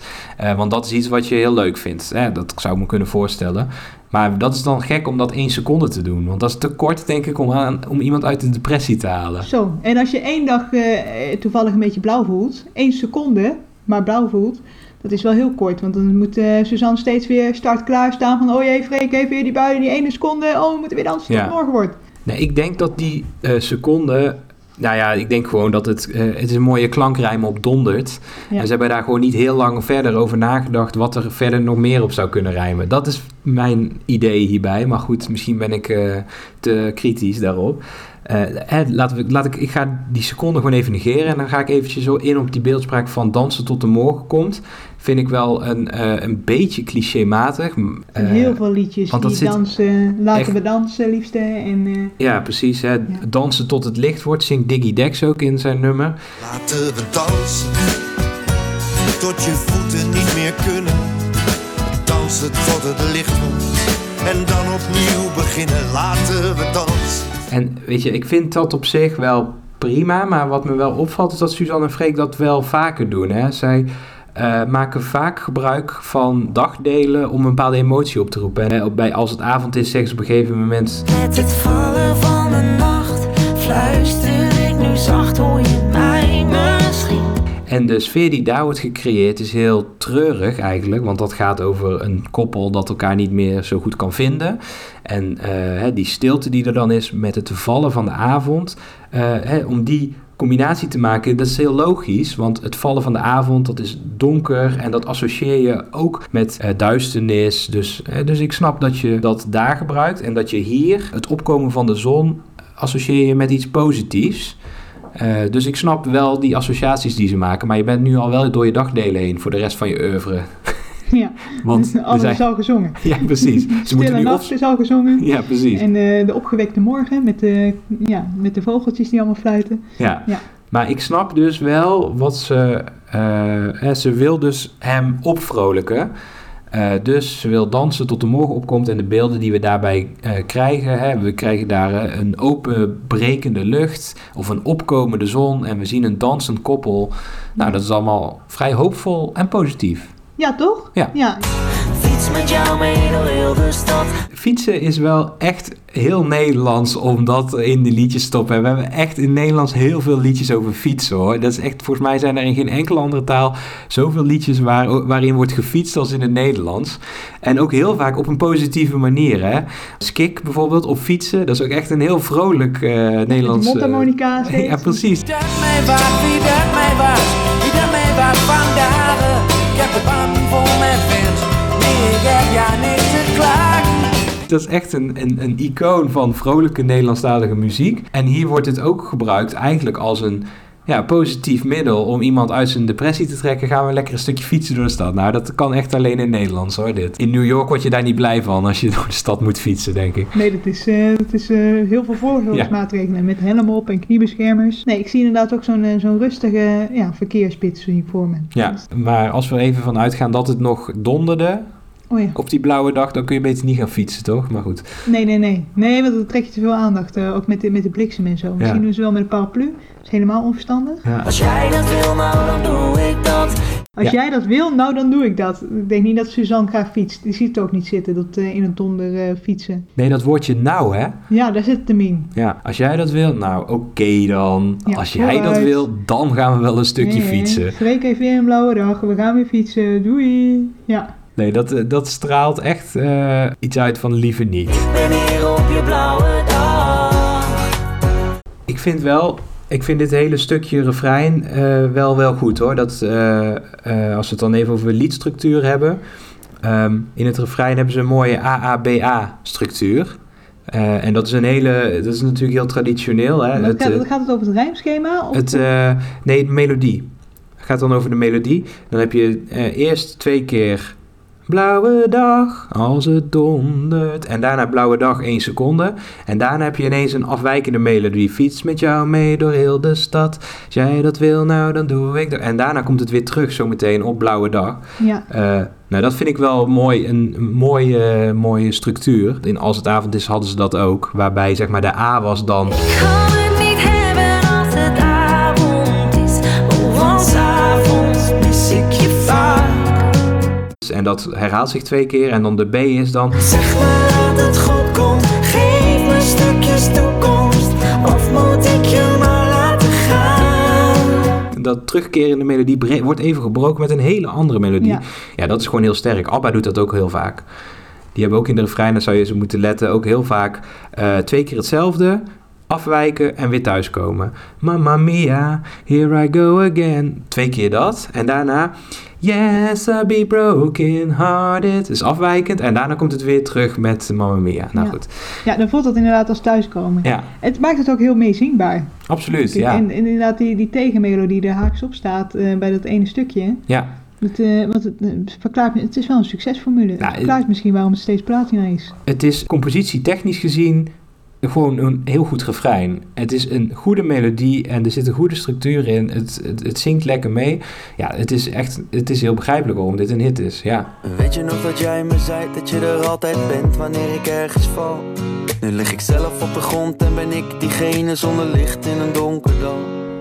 Want dat is iets wat je heel leuk vindt. Hè? Dat zou ik me kunnen voorstellen. Maar dat is dan gek om dat één seconde te doen. Want dat is te kort, denk ik, om, aan, om iemand uit de depressie te halen. Zo, en als je één dag eh, toevallig een beetje blauw voelt, één seconde, maar blauw voelt, dat is wel heel kort. Want dan moet eh, Suzanne steeds weer start klaar staan van, oh jee, Freek heeft weer die bui, die ene seconde, oh, we moeten weer dansen tot Ja. morgen wordt. Nee, ik denk dat die eh, seconde... Nou ja, ik denk gewoon dat het... eh, het is een mooie klankrijm op dondert. Ja. En ze hebben daar gewoon niet heel lang verder over nagedacht... wat er verder nog meer op zou kunnen rijmen. Dat is mijn idee hierbij. Maar goed, misschien ben ik eh, te kritisch daarop. Eh, hè, laten we, laat ik, ik ga die seconde gewoon even negeren... en dan ga ik eventjes zo in op die beeldspraak van dansen tot de morgen komt. Vind ik wel een, eh, een beetje clichématig. M- En eh, heel veel liedjes want die dat zit dansen, laten echt- we dansen, liefste. En, eh, Ja, precies. Hè. Dansen tot het licht wordt, zingt Diggy Dex ook in zijn nummer. Laten we dansen tot je voeten niet meer kunnen. Dansen tot het licht wordt en dan opnieuw beginnen. Laten we dansen. En weet je, ik vind dat op zich wel prima, maar wat me wel opvalt is dat Suzanne en Freek dat wel vaker doen. Hè. Zij eh, maken vaak gebruik van dagdelen om een bepaalde emotie op te roepen. En, hè, bij Als het avond is zeggen ze op een gegeven moment... Het vallen van de nacht fluister En de sfeer die daar wordt gecreëerd is heel treurig eigenlijk, want dat gaat over een koppel dat elkaar niet meer zo goed kan vinden. En eh, die stilte die er dan is met het vallen van de avond, eh, hè, om die combinatie te maken, dat is heel logisch, want het vallen van de avond, dat is donker en dat associeer je ook met eh, duisternis. Dus, dus ik snap dat je dat daar gebruikt en dat je hier het opkomen van de zon associeer je met iets positiefs. Eh, dus ik snap wel die associaties die ze maken, maar je bent nu al wel door je dagdelen heen voor de rest van je oeuvre. ja, Want er alles zijn- is al gezongen. Ja, precies. Ze Stille moeten nu op... nacht is al gezongen. Ja, precies. En eh, de opgewekte morgen met de, ja, met de vogeltjes die allemaal fluiten. Ja. Ja. Maar ik snap dus wel wat ze... hè, ze wil dus hem opvrolijken. Eh, dus ze wil dansen tot de morgen opkomt en de beelden die we daarbij eh, krijgen. Hè, we krijgen daar eh, een openbrekende lucht of een opkomende zon en we zien een dansend koppel. Nou, dat is allemaal vrij hoopvol en positief. Ja, toch? Ja. ja. Fiets met jou mee door heel de stad. Fietsen is wel echt heel Nederlands om dat in de liedjes te stoppen. We hebben echt in Nederlands heel veel liedjes over fietsen hoor. Dat is echt, volgens mij zijn er in geen enkele andere taal zoveel liedjes waar, waarin wordt gefietst als in het Nederlands. En ook heel vaak op een positieve manier. Hè? Skik bijvoorbeeld op fietsen, dat is ook echt een heel vrolijk eh Nederlands... Met eh, mondharmonica ja, precies. dat mij wat, wie dat mij wie dat mij vandaag. Ik heb de band vol met fans, nee ik heb ja niks te klagen. Dat is echt een, een, een icoon van vrolijke Nederlandstalige muziek. En hier wordt het ook gebruikt eigenlijk als een ja, positief middel om iemand uit zijn depressie te trekken. Gaan we lekker een stukje fietsen door de stad. Nou, dat kan echt alleen in Nederlands hoor, dit. In New York word je daar niet blij van als je door de stad moet fietsen, denk ik. Nee, dat is, eh, dat is eh, heel veel voorzorgsmaatregelen met helm op en kniebeschermers. Nee, ik zie inderdaad ook zo'n eh, zo'n rustige ja, ik voor me. Ja, maar als we even van uitgaan dat het nog donderde Oh ja. op die blauwe dag, dan kun je beter niet gaan fietsen, toch? Maar goed. Nee, nee, nee. Nee, want dan trek je te veel aandacht. eh, ook met de, met de bliksem en zo. Misschien doen ze wel met een paraplu. Dat is helemaal onverstandig. Ja. Als jij dat wil, nou dan doe ik dat. Als Ja. jij dat wil, nou dan doe ik dat. Ik denk niet dat Suzanne graag fietst. Die ziet het ook niet zitten, dat eh, in een donder eh, fietsen. Nee, dat woordje nou, hè? Ja, daar zit het hem in. Ja, als jij dat wil, nou oké dan. Ja, als jij dat wil, dan gaan we wel een stukje Nee, fietsen. Freek heeft weer een blauwe dag. We gaan weer fietsen. Doei. Ja. Nee, dat, eh, dat straalt echt eh, iets uit van liever niet. Ik ben hier op je blauwe dag. Ik vind wel, ik vind dit hele stukje refrein eh, wel, wel goed hoor. Dat, eh, eh, als we het dan even over liedstructuur hebben. Ehm, in het refrein hebben ze een mooie AABA-structuur. Eh, en dat is een hele, dat is natuurlijk heel traditioneel. Hè? Het, gaat, gaat het over het rijmschema? Of Het, eh, nee, de melodie. Het gaat dan over de melodie. Dan heb je eh, eerst twee keer Blauwe dag, als het dondert. En daarna blauwe dag, 1 seconde. En daarna heb je ineens een afwijkende melodie. Fiets met jou mee door heel de stad. Als jij dat wil, nou dan doe ik dat. En daarna komt het weer terug zometeen op blauwe dag. Ja. Eh, nou, dat vind ik wel mooi, een, een mooie, mooie structuur. In Als het avond is hadden ze dat ook. Waarbij zeg maar de A was dan... En dat herhaalt zich twee keer. En dan de B is dan... Zeg maar dat het goed komt. Geef me stukjes toekomst. Of moet ik je maar laten gaan? Dat terugkerende melodie wordt even gebroken met een hele andere melodie. Ja. Ja. dat is gewoon heel sterk. ABBA doet dat ook heel vaak. Die hebben ook in de refrein, daar zou je ze moeten letten, ook heel vaak eh, twee keer hetzelfde. Afwijken en weer thuiskomen. Mamma mia, here I go again. Twee keer dat. En daarna... Yes, I'll be broken hearted. Dus afwijkend. En daarna komt het weer terug met Mamma mia. Nou Ja. goed. ja, dan voelt dat inderdaad als thuiskomen. Ja, Het maakt het ook heel meezingbaar. absoluut. Ja. En, en inderdaad, die, die tegenmelodie die er haaks op staat eh, bij dat ene stukje. ja. Het, eh, want het, eh, verklaart, me- het is wel een succesformule. Ja, het verklaart misschien waarom het steeds platina is. Het is compositietechnisch gezien gewoon een heel goed refrein. Het is een goede melodie en er zit een goede structuur in. Het, het, het zingt lekker mee. Ja, het is echt het is heel begrijpelijk waarom dit een hit is. Ja. Weet je nog dat jij me zei dat je er altijd bent wanneer ik ergens val? Nu lig ik zelf op de grond en ben ik diegene zonder licht in een donker dal.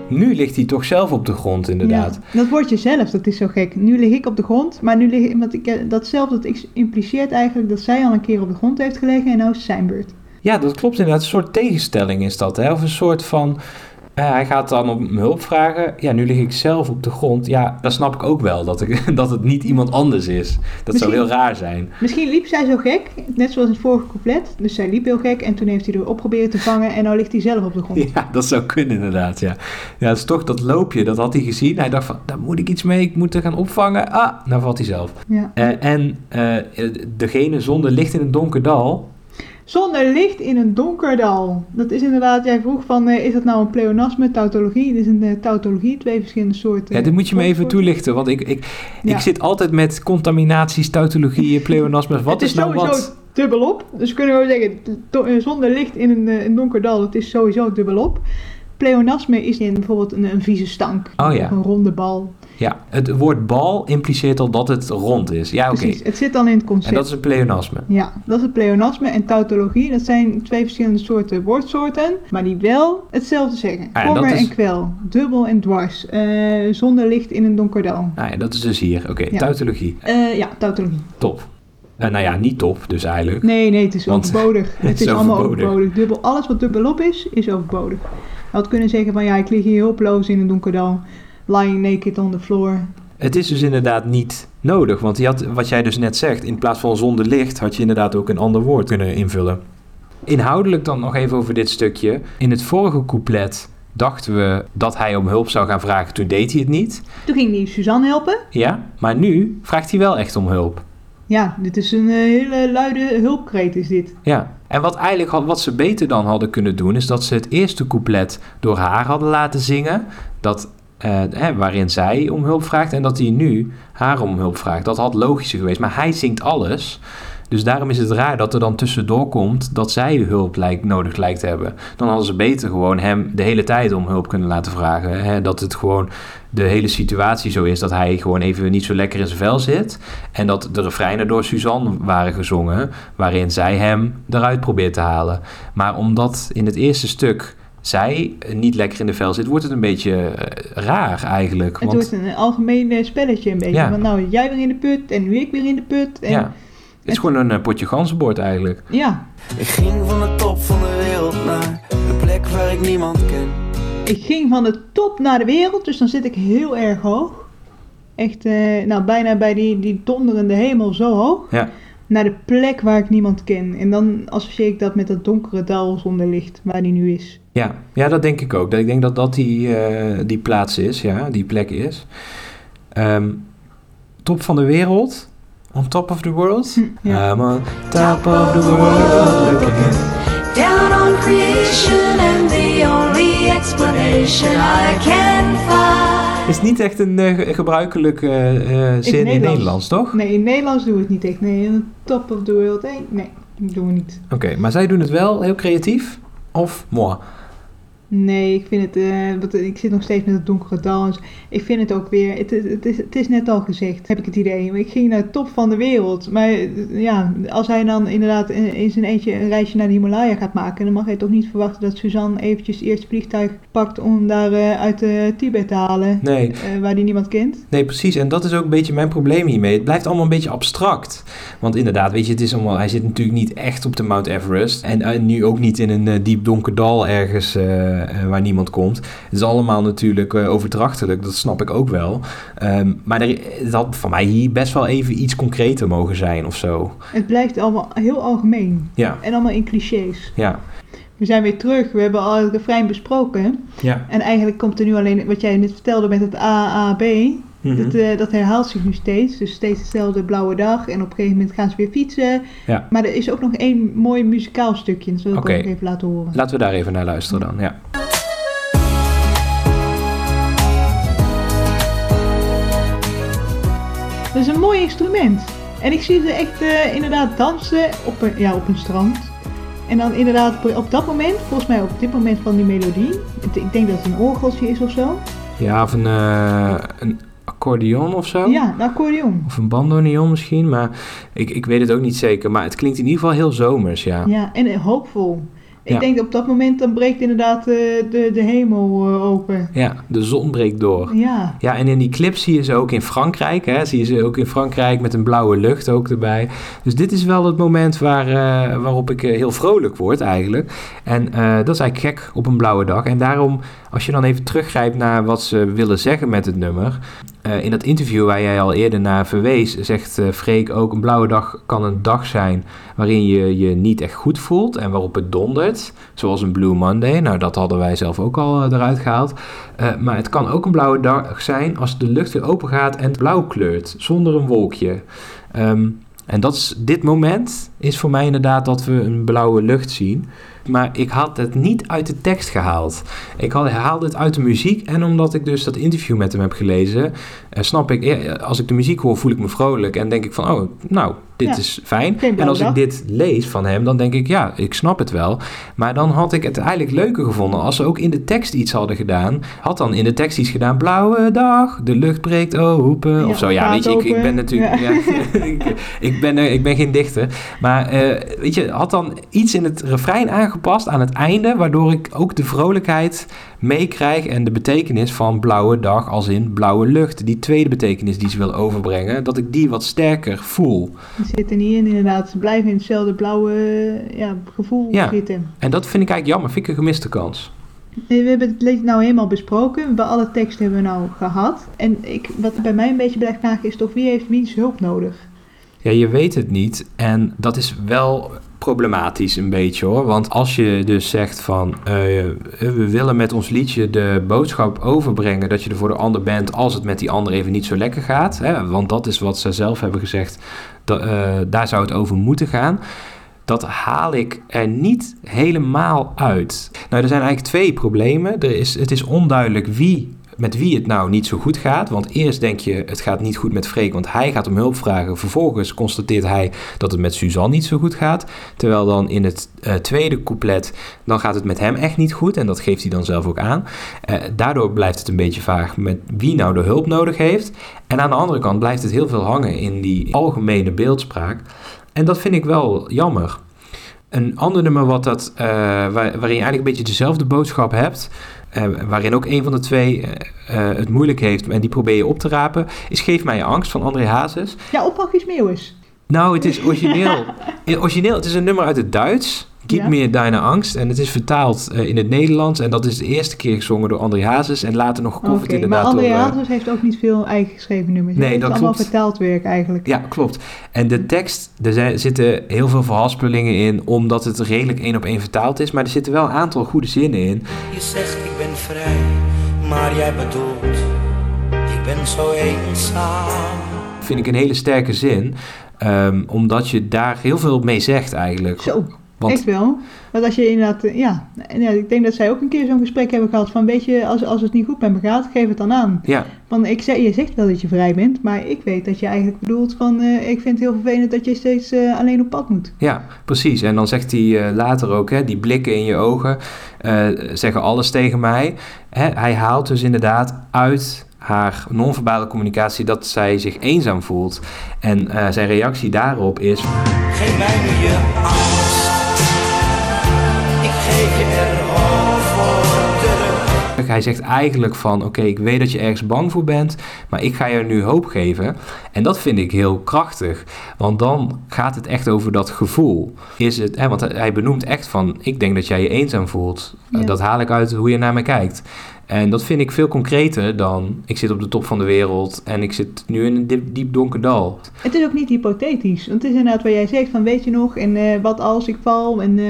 Nu ligt hij toch zelf op de grond, inderdaad. Ja, dat wordt je zelf, dat is zo gek. Nu lig ik op de grond, maar nu lig ik, want ik, eh, datzelfde dat impliceert eigenlijk dat zij al een keer op de grond heeft gelegen en nou is het zijn beurt. Ja, dat klopt inderdaad. Een soort tegenstelling is dat. Hè? Of een soort van... eh, hij gaat dan om hulp vragen. Ja, nu lig ik zelf op de grond. Ja, dat snap ik ook wel. Dat, ik, dat het niet iemand anders is. Dat zou heel raar zijn. Misschien liep zij zo gek, net zoals in het vorige couplet. Dus zij liep heel gek en toen heeft hij er op proberen te vangen en nou ligt hij zelf op de grond. Ja, dat zou kunnen inderdaad, ja. Ja, het is toch dat loopje, dat had hij gezien. Hij dacht van, daar moet ik iets mee, ik moet er gaan opvangen. Ah, nou valt hij zelf. Ja. Eh, en eh, degene zonder licht in een donker dal... Zonder licht in een donker dal. Dat is inderdaad, jij vroeg van, eh, is dat nou een pleonasme, tautologie? Dit is een eh, tautologie, twee verschillende soorten. Ja, dit moet je me even toelichten, want ik, ik, Ja. ik zit altijd met contaminaties, tautologieën, pleonasmes. Wat het is, is nou sowieso wat? dubbelop. Dus kunnen we zeggen, eh, zonder licht in een, eh, een donker dal, dat is sowieso dubbelop. Pleonasme is in bijvoorbeeld een, een vieze stank. Oh ja. Een ronde bal. Ja, het woord bal impliceert al dat het rond is. Ja, oké. Het zit dan in het concept. En dat is een pleonasme. Ja, dat is het pleonasme en tautologie. Dat zijn twee verschillende soorten woordsoorten, maar die wel hetzelfde zeggen. Ah ja, Kommer is- en kwel, dubbel en dwars, eh, zonder licht in een donker dal. Nou ja, dat is dus hier. Oké, Ja. tautologie. Eh, ja, tautologie. Top. Eh, nou ja, niet top dus eigenlijk. Nee, nee, het is Want overbodig. het Het is allemaal overbodig. Dubbel, alles wat dubbelop is, is overbodig. Je had kunnen zeggen van ja, ik lig hier hulpeloos in een donker dal. Lying naked on the floor. Het is dus inderdaad niet nodig, want je had, wat jij dus net zegt, in plaats van zonder licht had je inderdaad ook een ander woord kunnen invullen. Inhoudelijk dan nog even over dit stukje. In het vorige couplet dachten we dat hij om hulp zou gaan vragen, toen deed hij het niet. Toen ging die Suzanne helpen. Ja, maar nu vraagt hij wel echt om hulp. Ja, dit is een eh, hele luide hulpkreet is dit. Ja, en wat eigenlijk had, wat ze beter dan hadden kunnen doen, is dat ze het eerste couplet door haar hadden laten zingen, dat, eh, waarin zij om hulp vraagt, en dat hij nu haar om hulp vraagt. Dat had logischer geweest, maar hij zingt alles. Dus daarom is het raar dat er dan tussendoor komt dat zij hulp lijkt, nodig lijkt te hebben. Dan hadden ze beter gewoon hem de hele tijd om hulp kunnen laten vragen. Hè? Dat het gewoon de hele situatie zo is dat hij gewoon even niet zo lekker in zijn vel zit. En dat de refreinen door Suzanne waren gezongen, waarin zij hem eruit probeert te halen. Maar omdat in het eerste stuk zij niet lekker in de vel zit, wordt het een beetje eh, raar eigenlijk. Het Want wordt een algemeen eh, spelletje een beetje. Ja. Want nou, jij weer in de put en nu ik weer in de put. En, ja, het is gewoon een eh, potje ganzenbord eigenlijk. ja, Ik ging van de top van de wereld naar een plek waar ik niemand ken. ik ging van de top naar de wereld, dus dan zit ik heel erg hoog. Echt, eh, nou bijna bij die, die donderende hemel zo hoog. Ja. Naar de plek waar ik niemand ken. En dan associeer ik dat met dat donkere dal zonder licht, waar die nu is. Ja, ja, dat denk ik ook. Dat- Ik denk dat dat die, eh, die plaats is, ja, die plek is. Ehm, top van de wereld. On top of the world. Hm, ja. I'm on top of the world. looking. Down on creation, and the only explanation I can find Is niet echt een eh, gebruikelijke eh, eh, zin in Nederlands. Nederlands, toch? Nee, in Nederlands doen we het niet echt. Nee, in top of the world. Nee, nee dat doen we niet. Oké, maar zij doen het wel heel creatief? Of moi? Nee, ik vind het, eh, ik zit nog steeds met het donkere dal. Ik vind het ook weer, het, is- het, is, het is net al gezegd, heb ik het idee. Ik ging naar de top van de wereld. Maar eh, ja, als hij dan inderdaad in, in zijn eentje een reisje naar de Himalaya gaat maken, dan mag hij toch niet verwachten dat Suzanne eventjes eerst het vliegtuig pakt om daar eh, uit Tibet te halen. Nee, waar hij niemand kent. Nee, precies. En dat is ook een beetje mijn probleem hiermee. Het blijft allemaal een beetje abstract. Want inderdaad, weet je, het is allemaal, hij zit natuurlijk niet echt op de Mount Everest. En nu ook niet in een diep donker dal ergens waar niemand komt. Het is allemaal natuurlijk eh, overdrachtelijk, dat snap ik ook wel. Ehm, maar er, het had voor mij hier best wel even iets concreter mogen zijn of zo. Het blijft allemaal heel algemeen. Ja, En allemaal in clichés. ja, We zijn weer terug. We hebben al het refrein besproken. ja. En eigenlijk komt er nu alleen wat jij net vertelde met het AAB. Dat, eh, dat herhaalt zich nu steeds. Dus steeds dezelfde blauwe dag. En op een gegeven moment gaan ze weer fietsen. Ja. Maar er is ook nog één mooi muzikaal stukje. Dat wil ik Oké. ook even laten horen. Laten we daar even naar luisteren dan, ja. Dat is een mooi instrument. En ik zie ze echt eh, inderdaad dansen op een, ja, op een strand. En dan inderdaad op, dat moment, volgens mij op dit moment van die melodie. Ik denk dat het een orgeltje is of zo. Ja, of een, eh, een accordeon of zo. Ja, een accordeon. Of een bandoneon misschien, maar ik, ik weet het ook niet zeker. Maar het klinkt in ieder geval heel zomers, ja. Ja, en hoopvol. Ik Ja. denk op dat moment dan breekt inderdaad eh, de, de hemel eh, open. Ja, de zon breekt door. Ja, Ja, en in die clip zie je ze ook in Frankrijk. Hè? Zie je ze ook in Frankrijk met een blauwe lucht ook erbij. Dus dit is wel het moment waar, eh, waarop ik heel vrolijk word eigenlijk. En dat is eigenlijk gek op een blauwe dag. En daarom, als je dan even teruggrijpt naar wat ze willen zeggen met het nummer. eh, in dat interview waar jij al eerder naar verwees, zegt eh Freek ook... een blauwe dag kan een dag zijn waarin je je niet echt goed voelt... en waarop het dondert, zoals een Blue Monday. Nou, dat hadden wij zelf ook al eh, eruit gehaald. Eh, maar het kan ook een blauwe dag zijn als de lucht weer open gaat en blauw kleurt, zonder een wolkje. Ehm, en dat is, dit moment is voor mij inderdaad dat we een blauwe lucht zien. Maar ik had het niet uit de tekst gehaald. Ik had, haalde het uit de muziek. En omdat ik dus dat interview met hem heb gelezen, eh, snap ik, eh, als ik de muziek hoor, voel ik me vrolijk. En denk ik van, oh, nou, dit Ja, is fijn. En als ik dit lees van hem, dan denk ik, ja, ik snap het wel. Maar dan had ik het eigenlijk leuker gevonden als ze ook in de tekst iets hadden gedaan. Had dan in de tekst iets gedaan, blauwe dag, de lucht breekt open, Ja, of zo. Ja, weet je, ik, ik ben natuurlijk... Ja. Ik, ik, ben, ik ben geen dichter. Maar eh, weet je, had dan iets in het refrein aangepast aan het einde, waardoor ik ook de vrolijkheid meekrijg en de betekenis van blauwe dag als in blauwe lucht. Die tweede betekenis die ze wil overbrengen, dat ik die wat sterker voel. die zitten niet in inderdaad. Ze blijven in hetzelfde blauwe ja, gevoel Ja. zitten. En dat vind ik eigenlijk jammer, vind ik een gemiste kans. Nee, we hebben het lied nou helemaal besproken. We hebben alle teksten hebben we nou gehad. En ik, wat bij mij een beetje blijft knagen is toch wie heeft wiens hulp nodig? Ja, je weet het niet. En dat is wel problematisch een beetje hoor. Want als je dus zegt van eh, we willen met ons liedje de boodschap overbrengen dat je er voor de ander bent als het met die ander even niet zo lekker gaat. Hè, want dat is wat ze zelf hebben gezegd. Da- eh, daar zou het over moeten gaan. Dat haal ik er niet helemaal uit. Nou, er zijn eigenlijk twee problemen. Er is, het is onduidelijk wie, met wie het nou niet zo goed gaat. Want eerst denk je, het gaat niet goed met Freek, want hij gaat om hulp vragen. Vervolgens constateert hij dat het met Suzanne niet zo goed gaat. Terwijl dan in het eh, tweede couplet, dan gaat het met hem echt niet goed. En dat geeft hij dan zelf ook aan. Eh, daardoor blijft het een beetje vaag met wie nou de hulp nodig heeft. En aan de andere kant blijft het heel veel hangen in die algemene beeldspraak. En dat vind ik wel jammer. Een ander nummer wat dat, eh, waar- waarin je eigenlijk een beetje dezelfde boodschap hebt, eh, waarin ook een van de twee eh, het moeilijk heeft en die probeer je op te rapen, is Geef mij je angst van André Hazes. Ja, Oppachis Meeuwis. Nou, het is origineel. Origineel, het is een nummer uit het Duits. Gib Ja. mir deine angst. En het is vertaald eh, in het Nederlands. En dat is de eerste keer gezongen door André Hazes. En later nog gecoverd maar inderdaad André door... eh, Hazes heeft ook niet veel eigen geschreven nummers. Nee, Het is dat allemaal klopt. vertaald werk eigenlijk. Ja, klopt. En de tekst, er zijn, zitten heel veel verhaspelingen in, omdat het redelijk één op één vertaald is. Maar er zitten wel een aantal goede zinnen in. Je zegt ik ben vrij, maar jij bedoelt, ik ben zo eenzaam. Vind ik een hele sterke zin. ehm, omdat je daar heel veel mee zegt eigenlijk. Zo. Want Echt wel. Want als je inderdaad, eh, ja, ja, ik denk dat zij ook een keer zo'n gesprek hebben gehad van, weet je, als, als het niet goed met me gaat, geef het dan aan. ja, Van, ik zeg, je zegt wel dat je vrij bent, maar ik weet dat je eigenlijk bedoelt van, eh, ik vind het heel vervelend dat je steeds eh, alleen op pad moet. Ja, precies. En dan zegt hij later ook, hè, die blikken in je ogen eh, zeggen alles tegen mij. Hè, hij haalt dus inderdaad uit haar non-verbale communicatie dat zij zich eenzaam voelt. En eh, zijn reactie daarop is... Geef mij nu je Hij zegt eigenlijk van, oké, ik weet dat je ergens bang voor bent, maar ik ga je nu hoop geven. En dat vind ik heel krachtig, want dan gaat het echt over dat gevoel. Is het, hè, want hij benoemt echt van, ik denk dat jij je eenzaam voelt. Ja. Dat haal ik uit hoe je naar me kijkt. En dat vind ik veel concreter dan, ik zit op de top van de wereld en ik zit nu in een diep, diep donker dal. Het is ook niet hypothetisch, want het is inderdaad wat jij zegt van, weet je nog, en eh, wat als ik val, en... eh,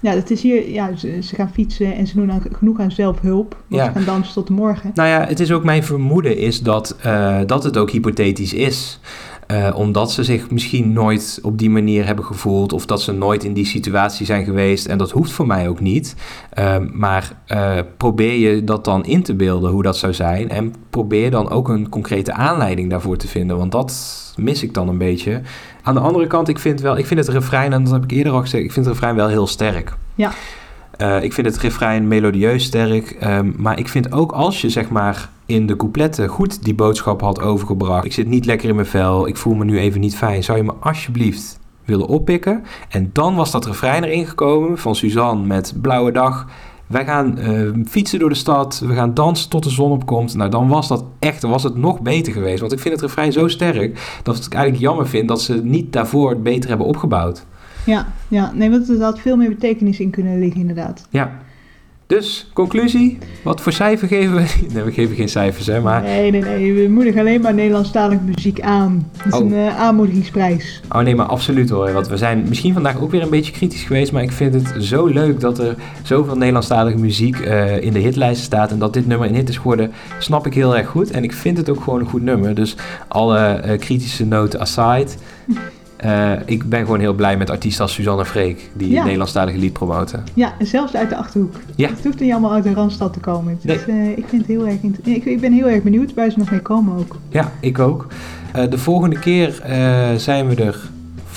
ja, het is hier, ja, ze, ze gaan fietsen en ze doen aan, genoeg aan zelfhulp. Want Ja. ze gaan dansen tot de morgen. Nou ja, het is ook mijn vermoeden is dat, eh, dat het ook hypothetisch is. Eh, omdat ze zich misschien nooit op die manier hebben gevoeld. Of dat ze nooit in die situatie zijn geweest. En dat hoeft voor mij ook niet. Ehm, maar eh, probeer je dat dan in te beelden hoe dat zou zijn. En probeer dan ook een concrete aanleiding daarvoor te vinden. Want dat mis ik dan een beetje. Aan de andere kant, ik vind, wel, ik vind het refrein, en dat heb ik eerder al gezegd, ik vind het refrein wel heel sterk. Ja. Eh, ik vind het refrein melodieus sterk, ehm, maar ik vind ook als je zeg maar in de coupletten goed die boodschap had overgebracht. Ik zit niet lekker in mijn vel, ik voel me nu even niet fijn. Zou je me alsjeblieft willen oppikken? En dan was dat refrein erin gekomen van Suzanne met Blauwe Dag. Wij gaan eh, fietsen door de stad, we gaan dansen tot de zon opkomt. Nou, dan was dat echt, was het nog beter geweest. Want ik vind het refrein zo sterk dat ik eigenlijk jammer vind dat ze het niet daarvoor het beter hebben opgebouwd. Ja, ja, nee, want er had veel meer betekenis in kunnen liggen inderdaad. Ja. Dus, conclusie. Wat voor cijfer geven we? Nee, we geven geen cijfers, hè. Maar, Nee, nee, nee, we moedigen alleen maar Nederlandstalige muziek aan. Het is Oh. een eh, aanmoedigingsprijs. oh nee, maar absoluut hoor. Want we zijn misschien vandaag ook weer een beetje kritisch geweest. Maar ik vind het zo leuk dat er zoveel Nederlandstalige muziek eh, in de hitlijsten staat. En dat dit nummer een hit is geworden, snap ik heel erg goed. En ik vind het ook gewoon een goed nummer. Dus alle eh, kritische noten aside. Eh, ik ben gewoon heel blij met artiesten als Suzanne Freek. Die Ja. het Nederlandstalige lied promoten. Ja, en zelfs uit de Achterhoek. Ja. Het hoeft niet allemaal uit de Randstad te komen. Nee. Dus eh, ik, vind het heel erg ik, ik ben heel erg benieuwd waar ze nog mee komen ook. Ja, ik ook. Eh, de volgende keer zijn we er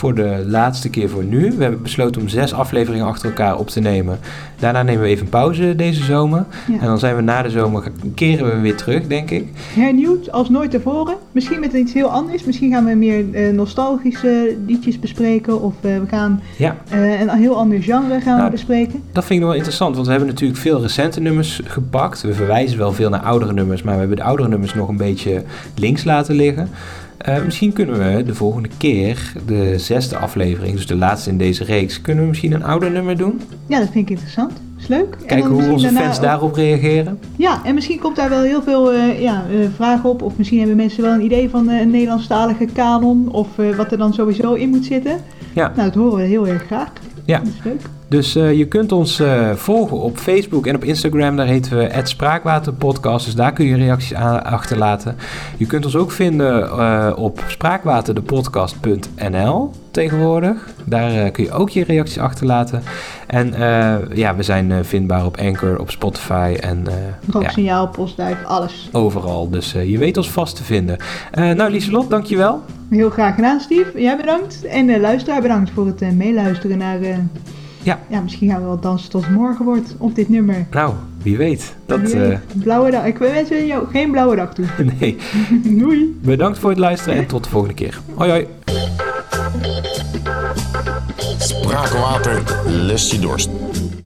voor de laatste keer voor nu. We hebben besloten om zes afleveringen achter elkaar op te nemen. Daarna nemen we even pauze deze zomer. Ja. En dan zijn we na de zomer, keren we weer terug, denk ik. Hernieuwd als nooit tevoren. Misschien met iets heel anders. Misschien gaan we meer eh, nostalgische liedjes bespreken. Of eh, we gaan Ja, eh, een heel ander genre gaan Nou, we bespreken. dat vind ik wel interessant, want we hebben natuurlijk veel recente nummers gepakt. We verwijzen wel veel naar oudere nummers, maar we hebben de oudere nummers nog een beetje links laten liggen. Eh, misschien kunnen we de volgende keer, de zesde aflevering, dus de laatste in deze reeks, kunnen we misschien een ouder nummer doen? Ja, dat vind ik interessant. Is leuk. En Kijken hoe onze fans ook- daarop reageren. Ja, en misschien komt daar wel heel veel eh, ja, eh, vragen op. Of misschien hebben mensen wel een idee van een Nederlandstalige kanon. Of wat er dan sowieso in moet zitten. Ja. Nou, dat horen we heel erg graag. Ja. Dat is leuk. Dus eh, je kunt ons eh, volgen op Facebook en op Instagram. Daar heten we Spraakwaterpodcast. Dus daar kun je reacties aan achterlaten. Je kunt ons ook vinden eh, op spraakwaterdepodcast.nl tegenwoordig. Daar kun je ook je reacties achterlaten. En ja, we zijn vindbaar op Anchor, op Spotify en eh, ja, Rooksignaal, postduif, alles. overal. Dus je weet ons vast te vinden. Nou, Lieselot, dankjewel. Heel graag gedaan, Steve. Jij bedankt. En de luisteraar bedankt voor het meeluisteren naar... eh, Ja. ja, misschien gaan we wel dansen tot het morgen wordt op dit nummer. Nou, wie weet. Dat, Wie eh, weet. Blauwe dag. Ik wens jou geen blauwe dag toe. nee. Doei. Bedankt voor het luisteren en tot de volgende keer. Hoi hoi. Spraakwater lest je dorst.